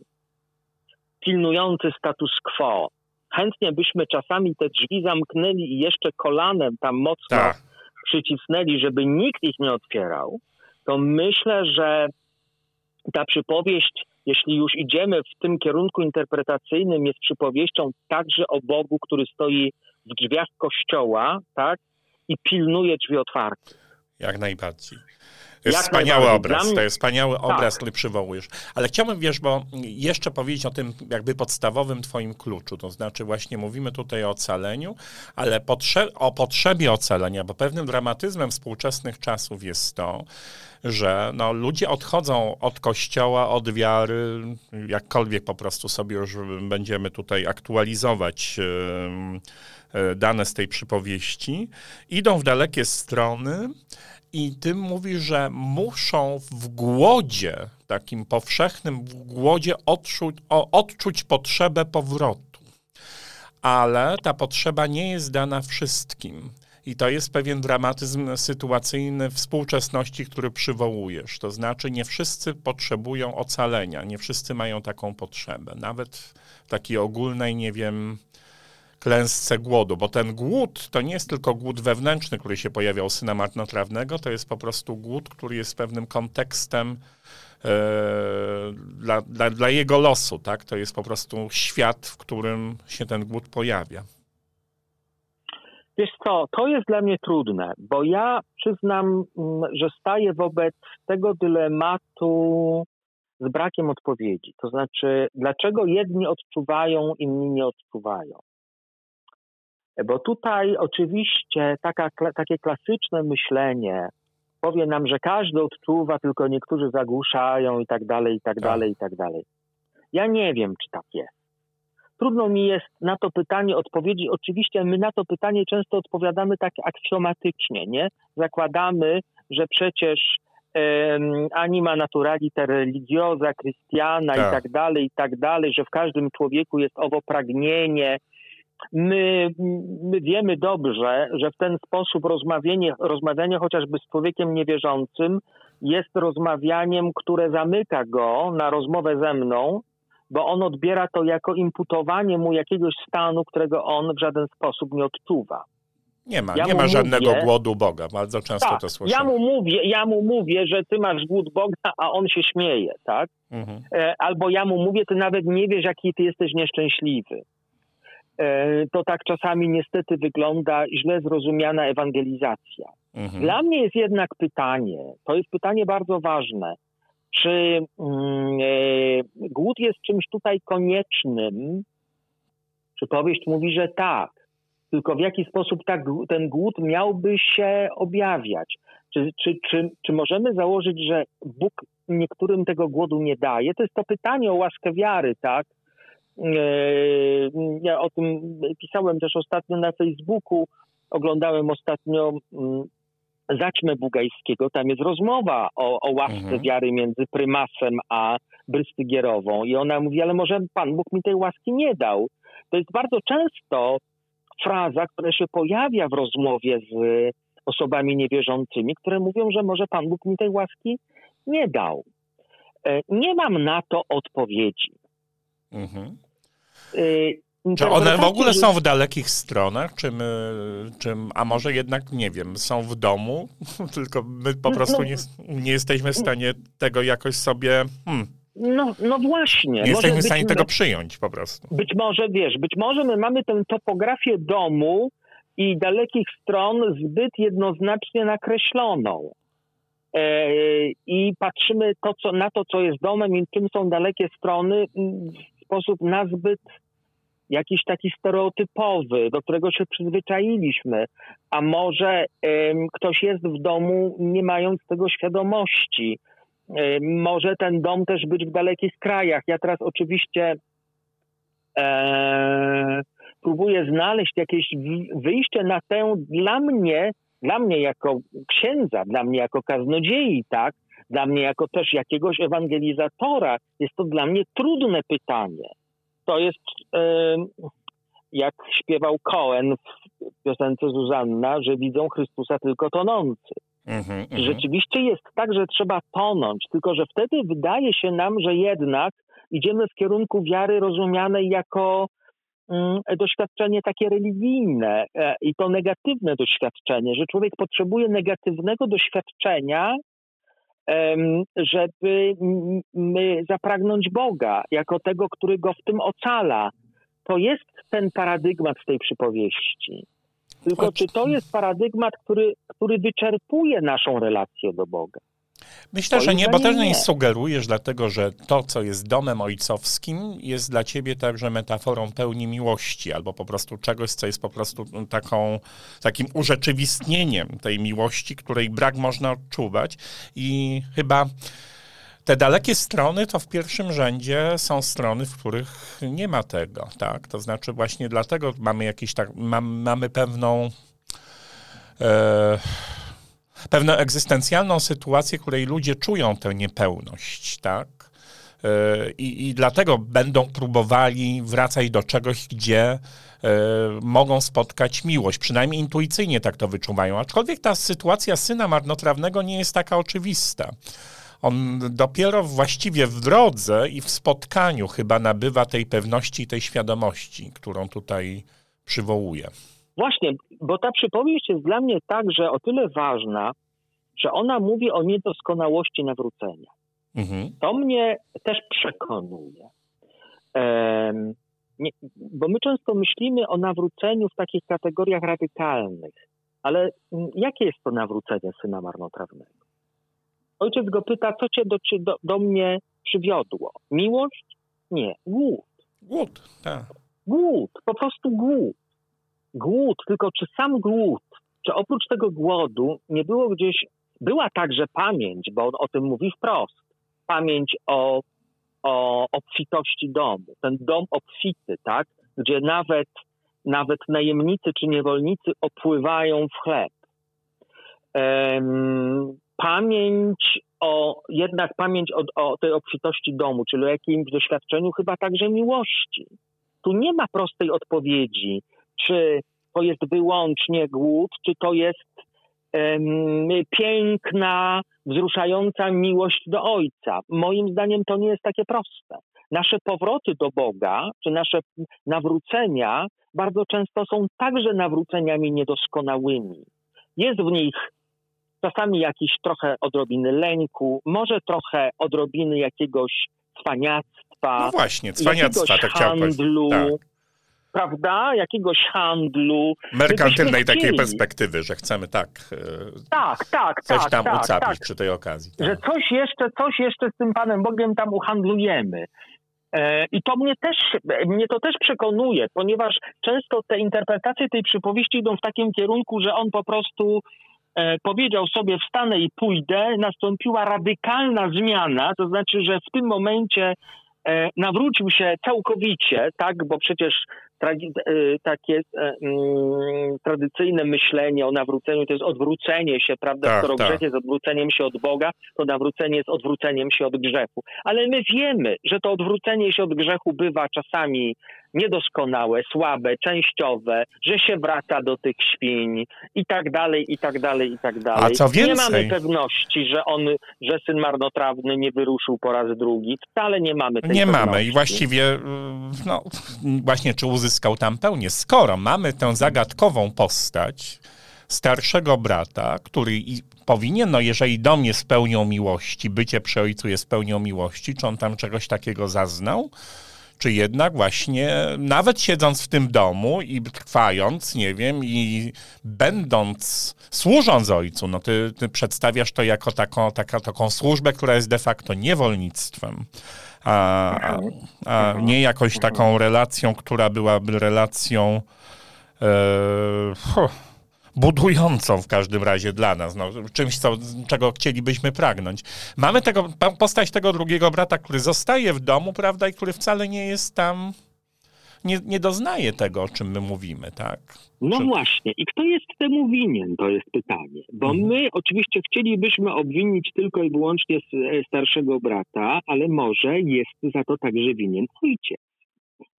pilnujący status quo, chętnie byśmy czasami te drzwi zamknęli i jeszcze kolanem tam mocno Tak. przycisnęli, żeby nikt ich nie otwierał, to myślę, że ta przypowieść, jeśli już idziemy w tym kierunku interpretacyjnym, jest przypowieścią także o Bogu, który stoi w drzwiach kościoła, tak? I pilnuje drzwi otwarte. Jak najbardziej. To jest Jak wspaniały obraz, mnie- to jest wspaniały obraz, Tak. który przywołujesz. Ale chciałbym, wiesz, bo jeszcze powiedzieć o tym jakby podstawowym twoim kluczu, to znaczy właśnie mówimy tutaj o ocaleniu, ale potrze- o potrzebie ocalenia, bo pewnym dramatyzmem współczesnych czasów jest to, że no, ludzie odchodzą od kościoła, od wiary, jakkolwiek po prostu sobie już będziemy tutaj aktualizować e, dane z tej przypowieści, idą w dalekie strony I ty mówisz, że muszą w głodzie, takim powszechnym głodzie, odczuć, odczuć potrzebę powrotu. Ale ta potrzeba nie jest dana wszystkim. I to jest pewien dramatyzm sytuacyjny współczesności, który przywołujesz. To znaczy, nie wszyscy potrzebują ocalenia, nie wszyscy mają taką potrzebę. Nawet w takiej ogólnej, nie wiem, klęsce głodu, bo ten głód to nie jest tylko głód wewnętrzny, który się pojawiał z syna marnotrawnego, to jest po prostu głód, który jest pewnym kontekstem e, dla, dla, dla jego losu, tak? To jest po prostu świat, w którym się ten głód pojawia. Wiesz co, to jest dla mnie trudne, bo ja przyznam, mm, że staję wobec tego dylematu z brakiem odpowiedzi. To znaczy, dlaczego jedni odczuwają, inni nie odczuwają. Bo tutaj oczywiście taka, takie klasyczne myślenie powie nam, że każdy odczuwa, tylko niektórzy zagłuszają i tak dalej, i tak, tak. dalej, i tak dalej. Ja nie wiem, czy tak jest. Trudno mi jest na to pytanie odpowiedzieć. Oczywiście my na to pytanie często odpowiadamy tak aksjomatycznie, nie? Zakładamy, że przecież anima naturaliter religiosa, Christiana tak. i tak dalej, i tak dalej, że w każdym człowieku jest owo pragnienie. My, my wiemy dobrze, że w ten sposób rozmawianie, rozmawianie chociażby z człowiekiem niewierzącym jest rozmawianiem, które zamyka go na rozmowę ze mną, bo on odbiera to jako imputowanie mu jakiegoś stanu, którego on w żaden sposób nie odczuwa. Nie ma, ja nie ma żadnego mówię, głodu Boga. Bardzo często tak, to słyszę. Ja mu, mówię, ja mu mówię, że ty masz głód Boga, a on się śmieje, tak? Mhm. E, albo ja mu mówię, ty nawet nie wiesz, jaki ty jesteś nieszczęśliwy. E, to tak czasami niestety wygląda źle zrozumiana ewangelizacja. Mhm. Dla mnie jest jednak pytanie, to jest pytanie bardzo ważne czy e, głód jest czymś tutaj koniecznym? Przypowieść mówi, że tak. Tylko w jaki sposób tak, ten głód miałby się objawiać? Czy, czy, czy, czy możemy założyć, że Bóg niektórym tego głodu nie daje? To jest to pytanie o łaskę wiary, tak? E, ja o tym pisałem też ostatnio na Facebooku. Oglądałem ostatnio mm, Zaćmę Bugajskiego, tam jest rozmowa o, o łasce mhm. wiary między prymasem a Brystygierową i ona mówi, ale może Pan Bóg mi tej łaski nie dał. To jest bardzo często fraza, która się pojawia w rozmowie z osobami niewierzącymi, które mówią, że może Pan Bóg mi tej łaski nie dał. E, nie mam na to odpowiedzi. Mhm. E, czy one w ogóle są w dalekich stronach, czy my, czy, a może jednak, nie wiem, są w domu, tylko my po no, prostu no, nie, nie jesteśmy w stanie tego jakoś sobie... Hmm, no, no właśnie. Nie jesteśmy w stanie tego przyjąć po prostu. Być może, wiesz, być może my mamy tę topografię domu i dalekich stron zbyt jednoznacznie nakreśloną. E, I patrzymy to, co, na to, co jest domem i czym są dalekie strony sposób nazbyt jakiś taki stereotypowy, do którego się przyzwyczailiśmy, a może ktoś jest w domu nie mając tego świadomości. może ten dom też być w dalekich krajach. Ja teraz oczywiście e, próbuję znaleźć jakieś wyjście na tę dla mnie, dla mnie jako księdza, dla mnie jako kaznodziei, tak, dla mnie jako też jakiegoś ewangelizatora, jest to dla mnie trudne pytanie. To jest jak śpiewał Cohen w piosence Zuzanna, że widzą Chrystusa tylko tonący. Mm-hmm, Rzeczywiście jest tak, że trzeba tonąć, tylko że wtedy wydaje się nam, że jednak idziemy w kierunku wiary rozumianej jako mm, doświadczenie takie religijne e, i to negatywne doświadczenie, że człowiek potrzebuje negatywnego doświadczenia, żeby zapragnąć Boga jako tego, który go w tym ocala. To jest ten paradygmat w tej przypowieści. Tylko czy to jest paradygmat, który, który wyczerpuje naszą relację do Boga? Myślę, że nie, bo też nie sugerujesz, dlatego że to, co jest domem ojcowskim, jest dla ciebie także metaforą pełni miłości, albo po prostu czegoś, co jest po prostu taką, takim urzeczywistnieniem tej miłości, której brak można odczuwać. I chyba te dalekie strony to w pierwszym rzędzie są strony, w których nie ma tego, tak? To znaczy właśnie dlatego mamy jakiś tak, mam, mamy pewną. E, pewną egzystencjalną sytuację, której ludzie czują tę niepełność, tak? E, I, I dlatego będą próbowali wracać do czegoś, gdzie e, mogą spotkać miłość. Przynajmniej intuicyjnie tak to wyczuwają. Aczkolwiek ta sytuacja syna marnotrawnego nie jest taka oczywista. On dopiero właściwie w drodze i w spotkaniu chyba nabywa tej pewności, tej świadomości, którą tutaj przywołuje. Właśnie, bo ta przypowieść jest dla mnie także o tyle ważna, że ona mówi o niedoskonałości nawrócenia. Mhm. To mnie też przekonuje. Um, nie, bo my często myślimy o nawróceniu w takich kategoriach radykalnych, ale jakie jest to nawrócenie syna marnotrawnego? Ojciec go pyta, co cię do, do, do mnie przywiodło? Miłość? Nie, głód. Głód, tak. Głód, po prostu głód. Głód, tylko czy sam głód, czy oprócz tego głodu nie było gdzieś, była także pamięć, bo on o tym mówi wprost, pamięć o, o obfitości domu. Ten dom obfity, tak, gdzie nawet, nawet najemnicy czy niewolnicy opływają w chleb. Um, pamięć o, jednak pamięć o, o tej obfitości domu, czyli o jakimś doświadczeniu chyba także miłości. Tu nie ma prostej odpowiedzi, czy to jest wyłącznie głód, czy to jest um, piękna, wzruszająca miłość do Ojca. Moim zdaniem to nie jest takie proste. Nasze powroty do Boga, czy nasze nawrócenia bardzo często są także nawróceniami niedoskonałymi. Jest w nich czasami jakiś trochę odrobiny lęku, może trochę odrobiny jakiegoś cwaniactwa. No właśnie, cwaniactwa, tak handlu, tak. Prawda? Jakiegoś handlu. Merkantylnej takiej perspektywy, że chcemy tak. E, tak, tak, coś tak, tam tak, ucapić tak. przy tej okazji. Tak. Że coś jeszcze, coś jeszcze z tym Panem Bogiem tam uhandlujemy. E, I to mnie też, mnie to też przekonuje, ponieważ często te interpretacje tej przypowieści idą w takim kierunku, że on po prostu E, powiedział sobie wstanę i pójdę, nastąpiła radykalna zmiana, to znaczy, że w tym momencie nawrócił się całkowicie, tak, bo przecież takie mm, tradycyjne myślenie o nawróceniu to jest odwrócenie się, prawda? Tak, Skoro tak. grzech jest odwróceniem się od Boga, to nawrócenie jest odwróceniem się od grzechu. Ale my wiemy, że to odwrócenie się od grzechu bywa czasami niedoskonałe, słabe, częściowe, że się wraca do tych świń i tak dalej, i tak dalej, i tak dalej. A co więcej? Nie mamy pewności, że on, że syn marnotrawny nie wyruszył po raz drugi. Wcale nie mamy tej Nie pewności. mamy i właściwie, no właśnie, czy uzyskał tam pełnię? Skoro mamy tę zagadkową postać, starszego brata, który powinien, no jeżeli do mnie spełnią miłości, bycie przy ojcu jest pełnią miłości, czy on tam czegoś takiego zaznał? czy jednak właśnie nawet siedząc w tym domu i trwając, nie wiem, i będąc, służąc ojcu, no ty, ty przedstawiasz to jako taką, taka, taką służbę, która jest de facto niewolnictwem, a, a, a nie jakoś taką relacją, która byłaby relacją e, budującą w każdym razie dla nas, no, czymś, co, czego chcielibyśmy pragnąć. Mamy tego, postać tego drugiego brata, który zostaje w domu, prawda, i który wcale nie jest tam, nie, nie doznaje tego, o czym my mówimy, tak? No Czy... właśnie. I kto jest temu winien, to jest pytanie. Bo mhm. my oczywiście chcielibyśmy obwinić tylko i wyłącznie e, starszego brata, ale może jest za to także winien ojciec.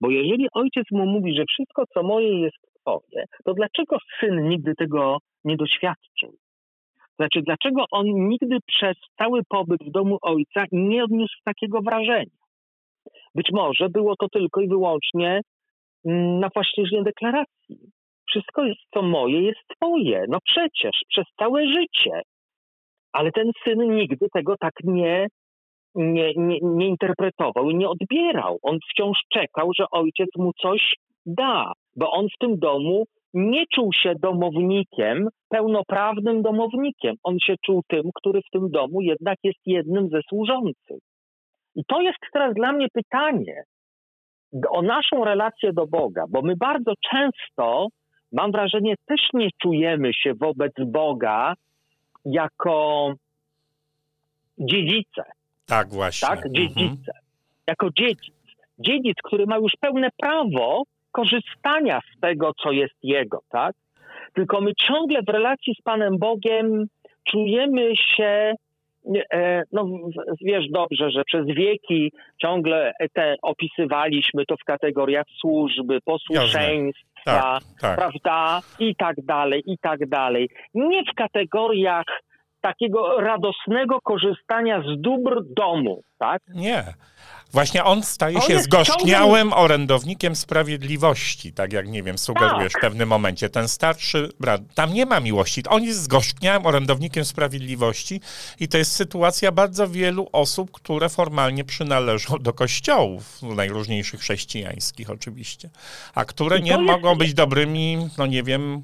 Bo jeżeli ojciec mu mówi, że wszystko, co moje jest powie, to dlaczego syn nigdy tego nie doświadczył? Znaczy, dlaczego on nigdy przez cały pobyt w domu ojca nie odniósł takiego wrażenia? Być może było to tylko i wyłącznie na płaszczyźnie deklaracji. Wszystko co moje, jest twoje. No przecież, przez całe życie. Ale ten syn nigdy tego tak nie, nie, nie, nie interpretował i nie odbierał. On wciąż czekał, że ojciec mu coś da bo on w tym domu nie czuł się domownikiem, pełnoprawnym domownikiem. On się czuł tym, który w tym domu jednak jest jednym ze służących. I to jest teraz dla mnie pytanie o naszą relację do Boga, bo my bardzo często, mam wrażenie, też nie czujemy się wobec Boga jako dziedzice. Tak, właśnie. Tak, dziedzice. Mhm. Jako dziedzic. Dziedzic, który ma już pełne prawo korzystania z tego, co jest Jego, tak? Tylko my ciągle w relacji z Panem Bogiem czujemy się no wiesz dobrze, że przez wieki ciągle te opisywaliśmy to w kategoriach służby, posłuszeństwa, tak, tak. prawda, i tak dalej, i tak dalej. Nie w kategoriach takiego radosnego korzystania z dóbr domu, tak? Nie. Właśnie on staje się zgorzkniałym orędownikiem sprawiedliwości, tak jak, nie wiem, sugerujesz tak. w pewnym momencie. Ten starszy brat, tam nie ma miłości. On jest zgorzkniałym orędownikiem sprawiedliwości i to jest sytuacja bardzo wielu osób, które formalnie przynależą do kościołów najróżniejszych chrześcijańskich oczywiście, a które nie jest... mogą być dobrymi, no nie wiem,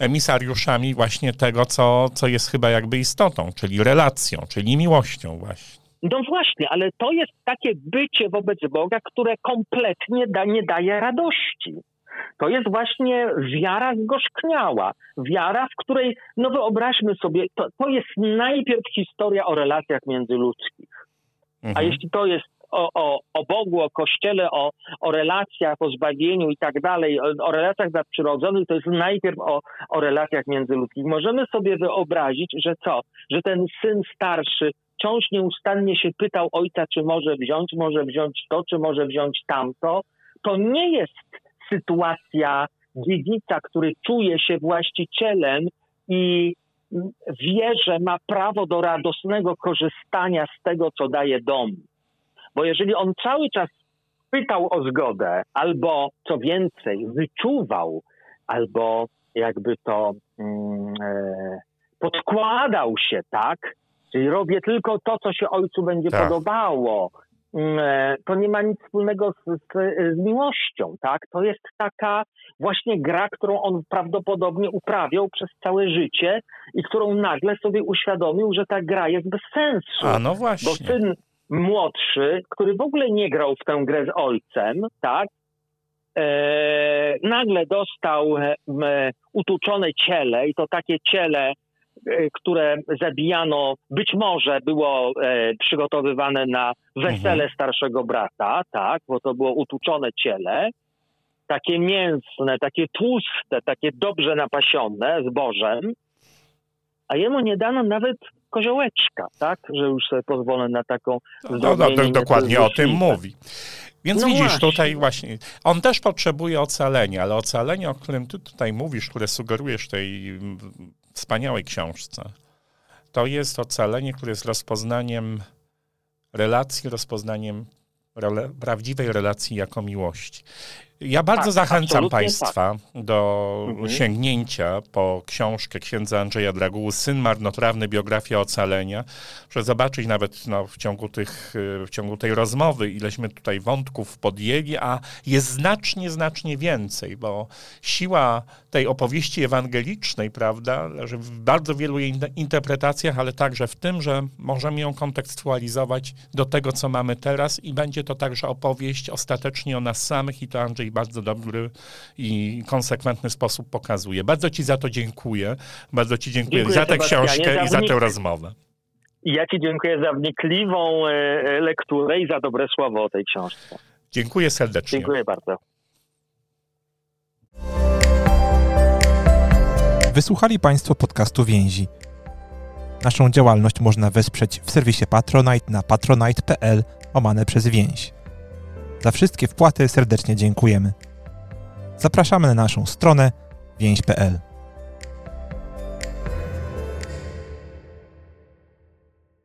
emisariuszami właśnie tego, co, co jest chyba jakby istotą, czyli relacją, czyli miłością właśnie. No właśnie, ale to jest takie bycie wobec Boga, które kompletnie da, nie daje radości. To jest właśnie wiara zgorzkniała. Wiara, w której, no wyobraźmy sobie, to, to jest najpierw historia o relacjach międzyludzkich. Mhm. A jeśli to jest o, o, o Bogu, o Kościele, o, o relacjach, o zbawieniu i tak dalej, o, o relacjach nadprzyrodzonych, to jest najpierw o, o relacjach międzyludzkich. Możemy sobie wyobrazić, że co? Że ten syn starszy wciąż nieustannie się pytał ojca, czy może wziąć, może wziąć to, czy może wziąć tamto. To nie jest sytuacja dziedzica, który czuje się właścicielem i wie, że ma prawo do radosnego korzystania z tego, co daje dom. Bo jeżeli on cały czas pytał o zgodę, albo co więcej, wyczuwał, albo jakby to mm, e, podkładał się, tak, Czyli robię tylko to, co się ojcu będzie tak. podobało. Mm, e, to nie ma nic wspólnego z, z, z, miłością, tak? To jest taka właśnie gra, którą on prawdopodobnie uprawiał przez całe życie i którą nagle sobie uświadomił, że ta gra jest bez sensu. A no właśnie. Bo syn młodszy, który w ogóle nie grał w tę grę z ojcem, tak? E, nagle dostał e, utuczone ciele i to takie ciele E, które zabijano, być może było e, przygotowywane na wesele mhm. starszego brata, tak, bo to było utuczone ciele, takie mięsne, takie tłuste, takie dobrze napasione zbożem, a jemu nie dano nawet koziołeczka, tak, że już sobie pozwolę na taką no, no, no dokładnie o tym mówi. Więc no widzisz, właśnie. tutaj właśnie, on też potrzebuje ocalenia, ale ocalenie, o którym ty tutaj mówisz, które sugerujesz tej wspaniałej książce. To jest ocalenie, które jest rozpoznaniem relacji, rozpoznaniem rele, prawdziwej relacji jako miłości. Ja bardzo tak, zachęcam Państwa tak. do mhm. sięgnięcia po książkę księdza Andrzeja Draguły Syn marnotrawny, biografia ocalenia, żeby zobaczyć nawet no, w, ciągu tych, w ciągu tej rozmowy, ileśmy tutaj wątków podjęli, a jest znacznie, znacznie więcej, bo siła tej opowieści ewangelicznej, prawda, leży w bardzo wielu jej interpretacjach, ale także w tym, że możemy ją kontekstualizować do tego, co mamy teraz i będzie to także opowieść ostatecznie o nas samych i to Andrzej bardzo dobry i konsekwentny sposób pokazuje. Bardzo Ci za to dziękuję. Bardzo Ci dziękuję, dziękuję za tę książkę i za tę rozmowę. Ja Ci dziękuję za wnikliwą e, e, lekturę i za dobre słowo o tej książce. Dziękuję serdecznie. Dziękuję bardzo. Wysłuchali Państwo podcastu Więzi. Naszą działalność można wesprzeć w serwisie Patronite na patronite.pl omane przez więź. Za wszystkie wpłaty serdecznie dziękujemy. Zapraszamy na naszą stronę więź.pl.